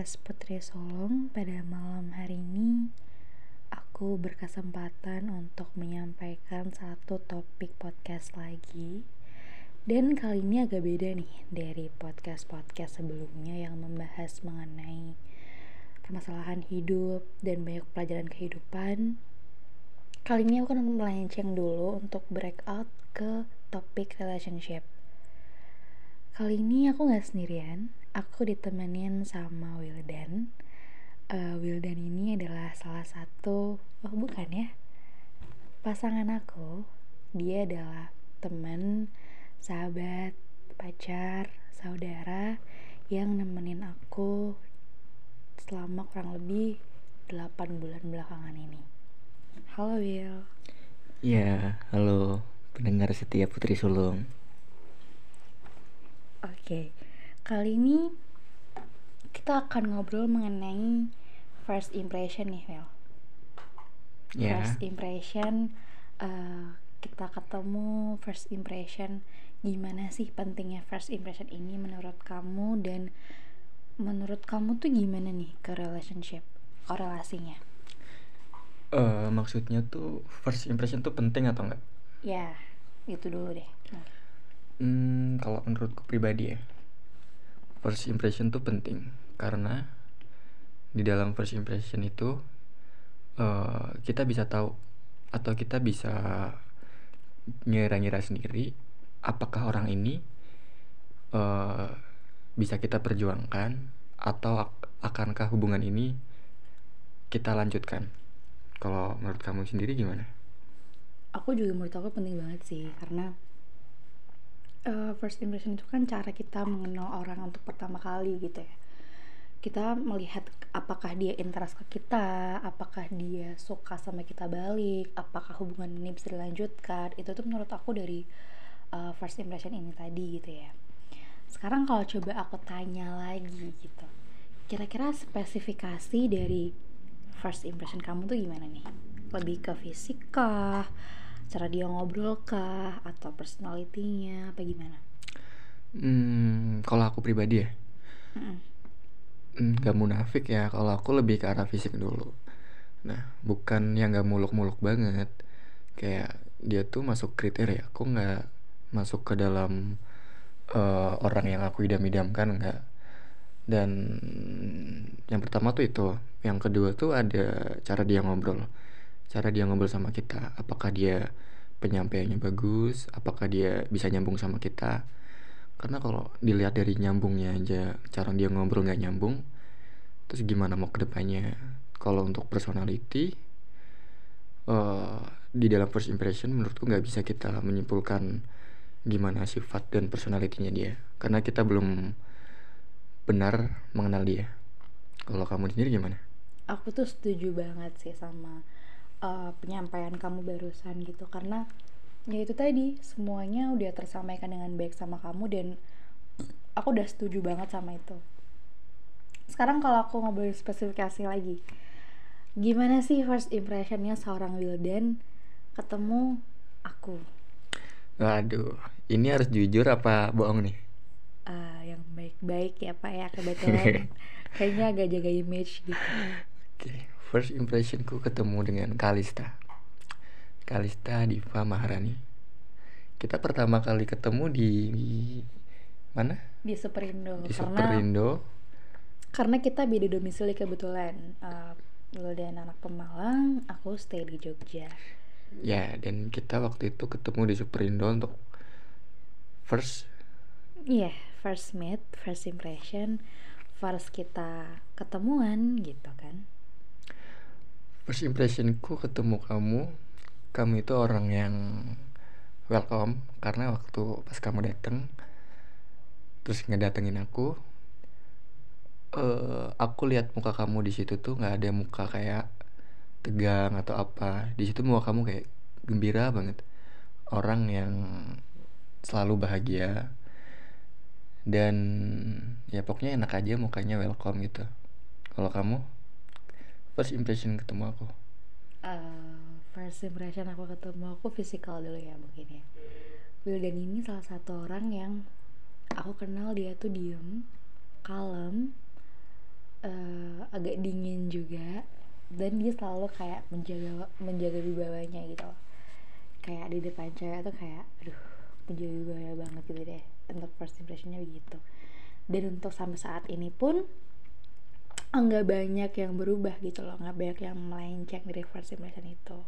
podcast Putri Solong pada malam hari ini aku berkesempatan untuk menyampaikan satu topik podcast lagi. Dan kali ini agak beda nih dari podcast-podcast sebelumnya yang membahas mengenai permasalahan hidup dan banyak pelajaran kehidupan. Kali ini aku akan melenceng dulu untuk breakout ke topik relationship Kali ini aku gak sendirian, aku ditemenin sama Wildan. Uh, Wildan ini adalah salah satu, oh bukan ya, pasangan aku. Dia adalah teman, sahabat, pacar, saudara yang nemenin aku selama kurang lebih 8 bulan belakangan ini. Halo Will. Ya, halo pendengar setia Putri Sulung. Oke, kali ini kita akan ngobrol mengenai first impression nih, Vel. Ya. First impression, uh, kita ketemu first impression. Gimana sih pentingnya first impression ini menurut kamu dan menurut kamu tuh gimana nih ke relationship, korelasinya? Uh, maksudnya tuh first impression tuh penting atau enggak? Ya, itu dulu deh. Hmm, kalau menurutku pribadi ya, first impression tuh penting karena di dalam first impression itu uh, kita bisa tahu atau kita bisa ngira-ngira sendiri apakah orang ini uh, bisa kita perjuangkan atau ak akankah hubungan ini kita lanjutkan. Kalau menurut kamu sendiri gimana? Aku juga menurut aku penting banget sih karena uh, first impression itu kan cara kita mengenal orang untuk pertama kali gitu ya kita melihat apakah dia interest ke kita, apakah dia suka sama kita balik, apakah hubungan ini bisa dilanjutkan. Itu tuh menurut aku dari uh, first impression ini tadi gitu ya. Sekarang kalau coba aku tanya lagi gitu, kira-kira spesifikasi dari first impression kamu tuh gimana nih? Lebih ke fisik kah? Cara dia ngobrol kah atau personalitinya apa gimana? Hmm, kalau aku pribadi ya, mm. gak munafik ya. Kalau aku lebih ke arah fisik dulu. Nah, bukan yang gak muluk-muluk banget. Kayak dia tuh masuk kriteria. Aku nggak masuk ke dalam uh, orang yang aku idam-idamkan nggak. Dan yang pertama tuh itu. Yang kedua tuh ada cara dia ngobrol cara dia ngobrol sama kita. Apakah dia penyampaiannya bagus? Apakah dia bisa nyambung sama kita? Karena kalau dilihat dari nyambungnya aja cara dia ngobrol nggak nyambung terus gimana mau ke depannya kalau untuk personality uh, di dalam first impression menurutku nggak bisa kita menyimpulkan gimana sifat dan personalitinya dia. Karena kita belum benar mengenal dia. Kalau kamu sendiri gimana? Aku tuh setuju banget sih sama uh, penyampaian kamu barusan gitu. Karena ya itu tadi semuanya udah tersampaikan dengan baik sama kamu dan aku udah setuju banget sama itu. Sekarang kalau aku ngobrolin spesifikasi lagi gimana sih first impressionnya seorang Wildan ketemu aku? Waduh, ini harus jujur apa bohong nih? Uh, yang baik-baik ya pak ya kebetulan. Kayaknya agak jaga image gitu. Oke, okay first impressionku ketemu dengan Kalista. Kalista Diva Maharani. Kita pertama kali ketemu di, di mana? Di Superindo di Superindo. Karena kita beda domisili kebetulan. Uh, dan anak Pemalang aku stay di Jogja. Ya dan kita waktu itu ketemu di Superindo untuk first iya yeah, first meet first impression first kita ketemuan gitu kan first impressionku ketemu kamu kamu itu orang yang welcome karena waktu pas kamu datang terus ngedatengin aku uh, aku lihat muka kamu di situ tuh nggak ada muka kayak tegang atau apa. Di situ muka kamu kayak gembira banget. Orang yang selalu bahagia dan ya pokoknya enak aja mukanya welcome gitu. Kalau kamu first impression ketemu aku? Uh, first impression aku ketemu aku physical dulu ya mungkin ya. Wildan ini salah satu orang yang aku kenal dia tuh diem kalem agak dingin juga dan dia selalu kayak menjaga menjaga wibawanya gitu. Kayak di depan cewek tuh kayak aduh menjaga wibawa banget gitu deh untuk first impressionnya begitu. Dan untuk sampai saat ini pun nggak banyak yang berubah gitu loh nggak banyak yang melenceng dari first impression itu.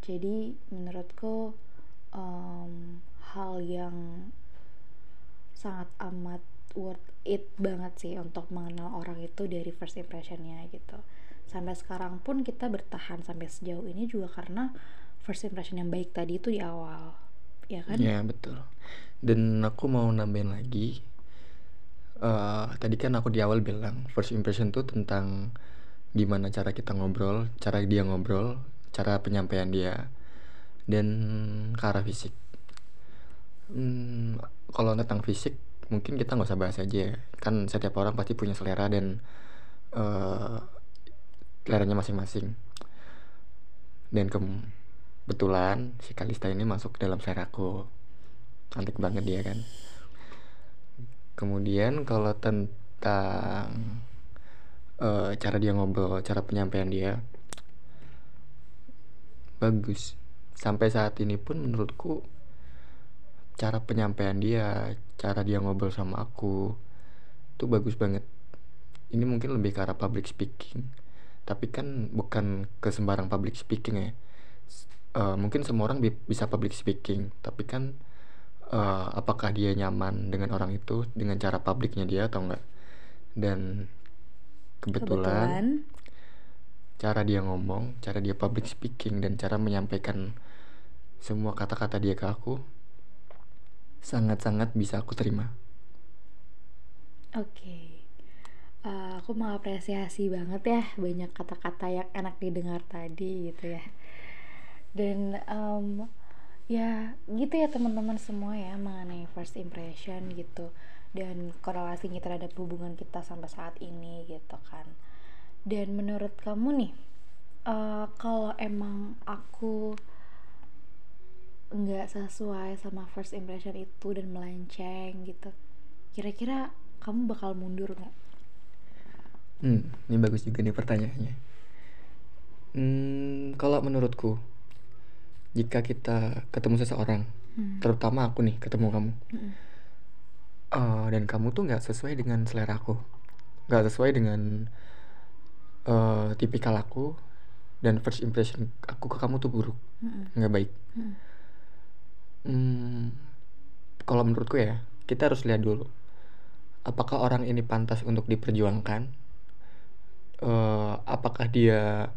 Jadi menurutku um, hal yang sangat amat worth it banget sih untuk mengenal orang itu dari first impressionnya gitu. Sampai sekarang pun kita bertahan sampai sejauh ini juga karena first impression yang baik tadi itu di awal ya kan? Ya betul. Dan aku mau nambahin lagi uh, tadi kan aku di awal bilang first impression tuh tentang gimana cara kita ngobrol, cara dia ngobrol, cara penyampaian dia, dan ke arah fisik. Hmm, kalau tentang fisik mungkin kita nggak usah bahas aja ya. kan setiap orang pasti punya selera dan uh, seleranya masing-masing dan kebetulan si Kalista ini masuk dalam seleraku cantik banget dia kan kemudian kalau tentang uh, cara dia ngobrol cara penyampaian dia bagus. Sampai saat ini pun menurutku cara penyampaian dia cara dia ngobrol sama aku itu bagus banget. Ini mungkin lebih ke arah public speaking. Tapi kan bukan ke sembarang public speaking ya. Uh, mungkin semua orang bi bisa public speaking. Tapi kan uh, apakah dia nyaman dengan orang itu dengan cara publiknya dia atau enggak. Dan kebetulan, kebetulan. cara dia ngomong cara dia public speaking dan cara menyampaikan semua kata-kata dia ke aku sangat-sangat bisa aku terima. Oke. Okay. uh, eh, aku mengapresiasi banget ya banyak kata-kata yang enak didengar tadi gitu ya. Dan um, ya gitu ya teman-teman semua ya mengenai first impression gitu dan korelasinya terhadap hubungan kita sampai saat ini gitu kan dan menurut kamu nih uh, kalau emang aku nggak sesuai sama first impression itu dan melenceng gitu kira-kira kamu bakal mundur nggak? Hmm, ini bagus juga nih pertanyaannya. Hmm, kalau menurutku jika kita ketemu seseorang hmm. terutama aku nih ketemu kamu hmm. uh, dan kamu tuh nggak sesuai dengan selera aku nggak sesuai dengan uh, tipikal aku dan first impression aku ke kamu tuh buruk hmm. nggak baik hmm. Hmm, kalau menurutku ya kita harus lihat dulu apakah orang ini pantas untuk diperjuangkan uh, apakah dia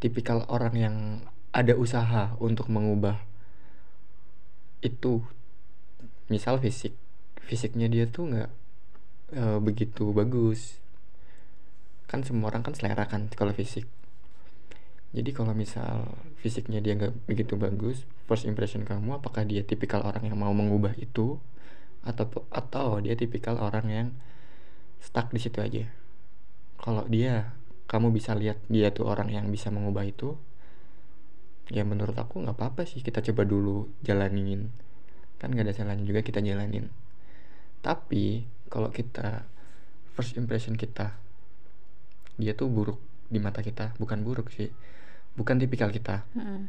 tipikal orang yang ada usaha untuk mengubah itu. Misal fisik fisiknya dia tuh nggak e, begitu bagus. Kan semua orang kan selera kan kalau fisik. Jadi kalau misal fisiknya dia nggak begitu bagus first impression kamu apakah dia tipikal orang yang mau mengubah itu? Atau atau dia tipikal orang yang stuck di situ aja. Kalau dia kamu bisa lihat dia tuh orang yang bisa mengubah itu ya menurut aku nggak apa-apa sih kita coba dulu jalanin. Kan nggak ada salahnya juga kita jalanin. Tapi kalau kita first impression kita dia tuh buruk di mata kita. Bukan buruk sih bukan tipikal kita. Mm.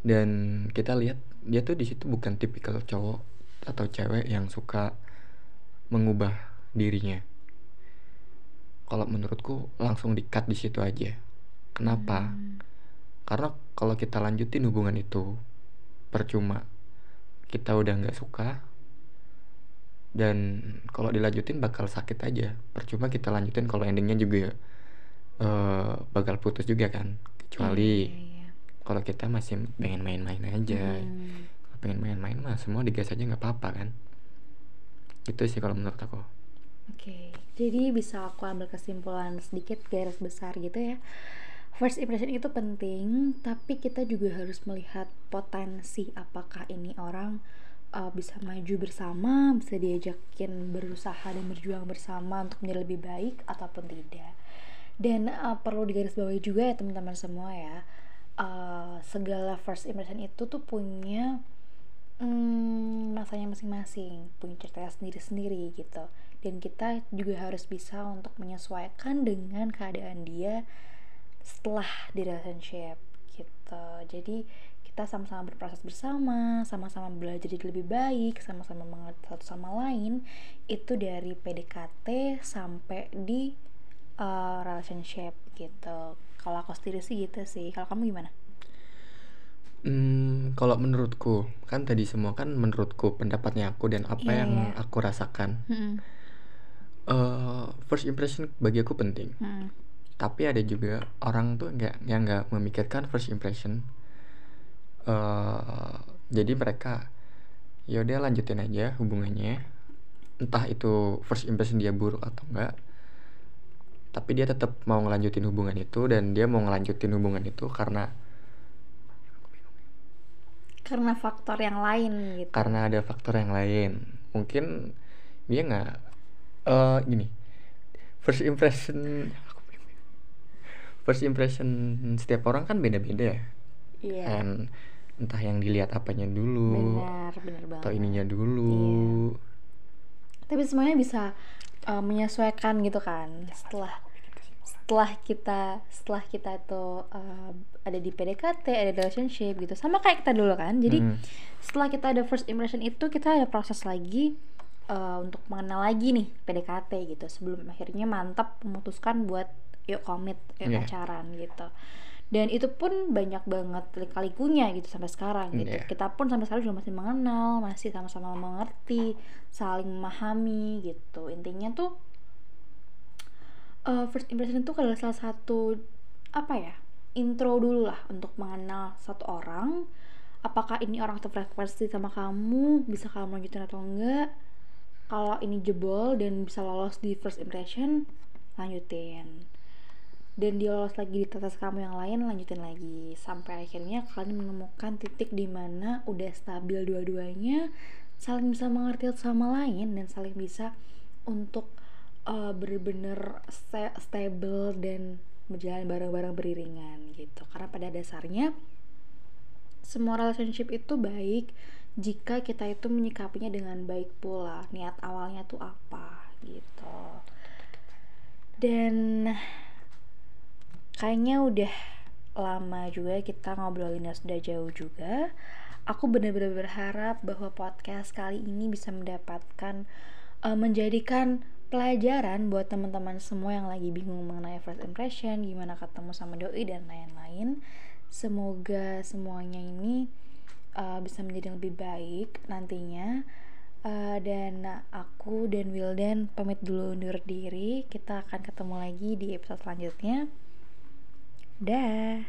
dan kita lihat dia tuh di situ bukan tipikal cowok atau cewek yang suka mengubah dirinya. Kalau menurutku langsung di cut di situ aja. Kenapa? Mm karena kalau kita lanjutin hubungan itu percuma kita udah nggak suka dan kalau dilanjutin bakal sakit aja percuma kita lanjutin kalau endingnya juga uh, bakal putus juga kan kecuali iya, iya, iya. kalau kita masih pengen main-main aja hmm. pengen main-main mah semua digas aja nggak apa-apa kan itu sih kalau menurut aku oke okay. jadi bisa aku ambil kesimpulan sedikit garis besar gitu ya first impression itu penting tapi kita juga harus melihat potensi apakah ini orang uh, bisa maju bersama bisa diajakin berusaha dan berjuang bersama untuk menjadi lebih baik ataupun tidak. Dan uh, perlu digarisbawahi juga ya teman-teman semua ya uh, segala first impression itu tuh punya hmm, masanya masing-masing punya ceritanya sendiri-sendiri gitu. Dan kita juga harus bisa untuk menyesuaikan dengan keadaan dia setelah di relationship gitu jadi kita sama-sama berproses bersama, sama-sama belajar jadi lebih baik, sama-sama mengerti satu sama lain itu dari PDKT sampai di uh, relationship gitu. Kalau aku sendiri sih gitu sih. Kalau kamu gimana? Hmm, kalau menurutku kan tadi semua kan menurutku pendapatnya aku dan apa Iya, yang iya. aku rasakan. Mm-mm. eh first impression bagi aku penting. Mm-mm. Tapi ada juga orang tuh nggak yang nggak memikirkan first impression. eh jadi mereka yaudah lanjutin aja hubungannya. Entah itu first impression dia buruk atau enggak. Tapi dia tetap mau ngelanjutin hubungan itu dan dia mau ngelanjutin hubungan itu karena Karena faktor yang lain gitu. karena ada faktor yang lain mungkin dia nggak eh gini first impression first impression setiap orang kan beda-beda ya Iya. And entah yang dilihat apanya dulu Benar, benar banget. atau ininya dulu Tapi semuanya bisa uh, menyesuaikan gitu kan. Setelah setelah kita setelah kita itu uh, ada di PDKT, ada relationship gitu. Sama kayak kita dulu kan. Jadi Hmm. setelah kita ada first impression itu kita ada proses lagi uh, untuk mengenal lagi nih PDKT gitu. Sebelum akhirnya mantap memutuskan buat yuk komit, yuk Iya. pacaran gitu. Dan itu pun banyak banget lika-likunya gitu sampai sekarang gitu. Iya. Kita pun sampai sekarang juga masih mengenal, masih sama-sama mengerti, saling memahami gitu. Intinya tuh uh, first impression itu adalah salah satu apa ya intro dulu lah untuk mengenal satu orang apakah ini orang frekuensi sama kamu bisa kamu lanjutin atau enggak kalau ini jebol dan bisa lolos di first impression lanjutin dan dia lolos lagi di tetes kamu yang lain lanjutin lagi. Sampai akhirnya kalian menemukan titik di mana udah stabil dua-duanya saling bisa mengerti sama lain dan saling bisa untuk uh, bener-bener sta- stable dan berjalan bareng-bareng beriringan gitu. Karena pada dasarnya semua relationship itu baik jika kita itu menyikapinya dengan baik pula. Niat awalnya tuh apa gitu. Dan kayaknya udah lama juga kita ngobrolinnya sudah jauh juga aku benar-benar berharap bahwa podcast kali ini bisa mendapatkan eh, menjadikan pelajaran buat teman-teman semua yang lagi bingung mengenai first impression, gimana ketemu sama doi dan lain-lain. Semoga semuanya ini uh, bisa menjadi lebih baik nantinya. Uh, dan aku dan Wildan pamit dulu undur diri. Kita akan ketemu lagi di episode selanjutnya. Dah.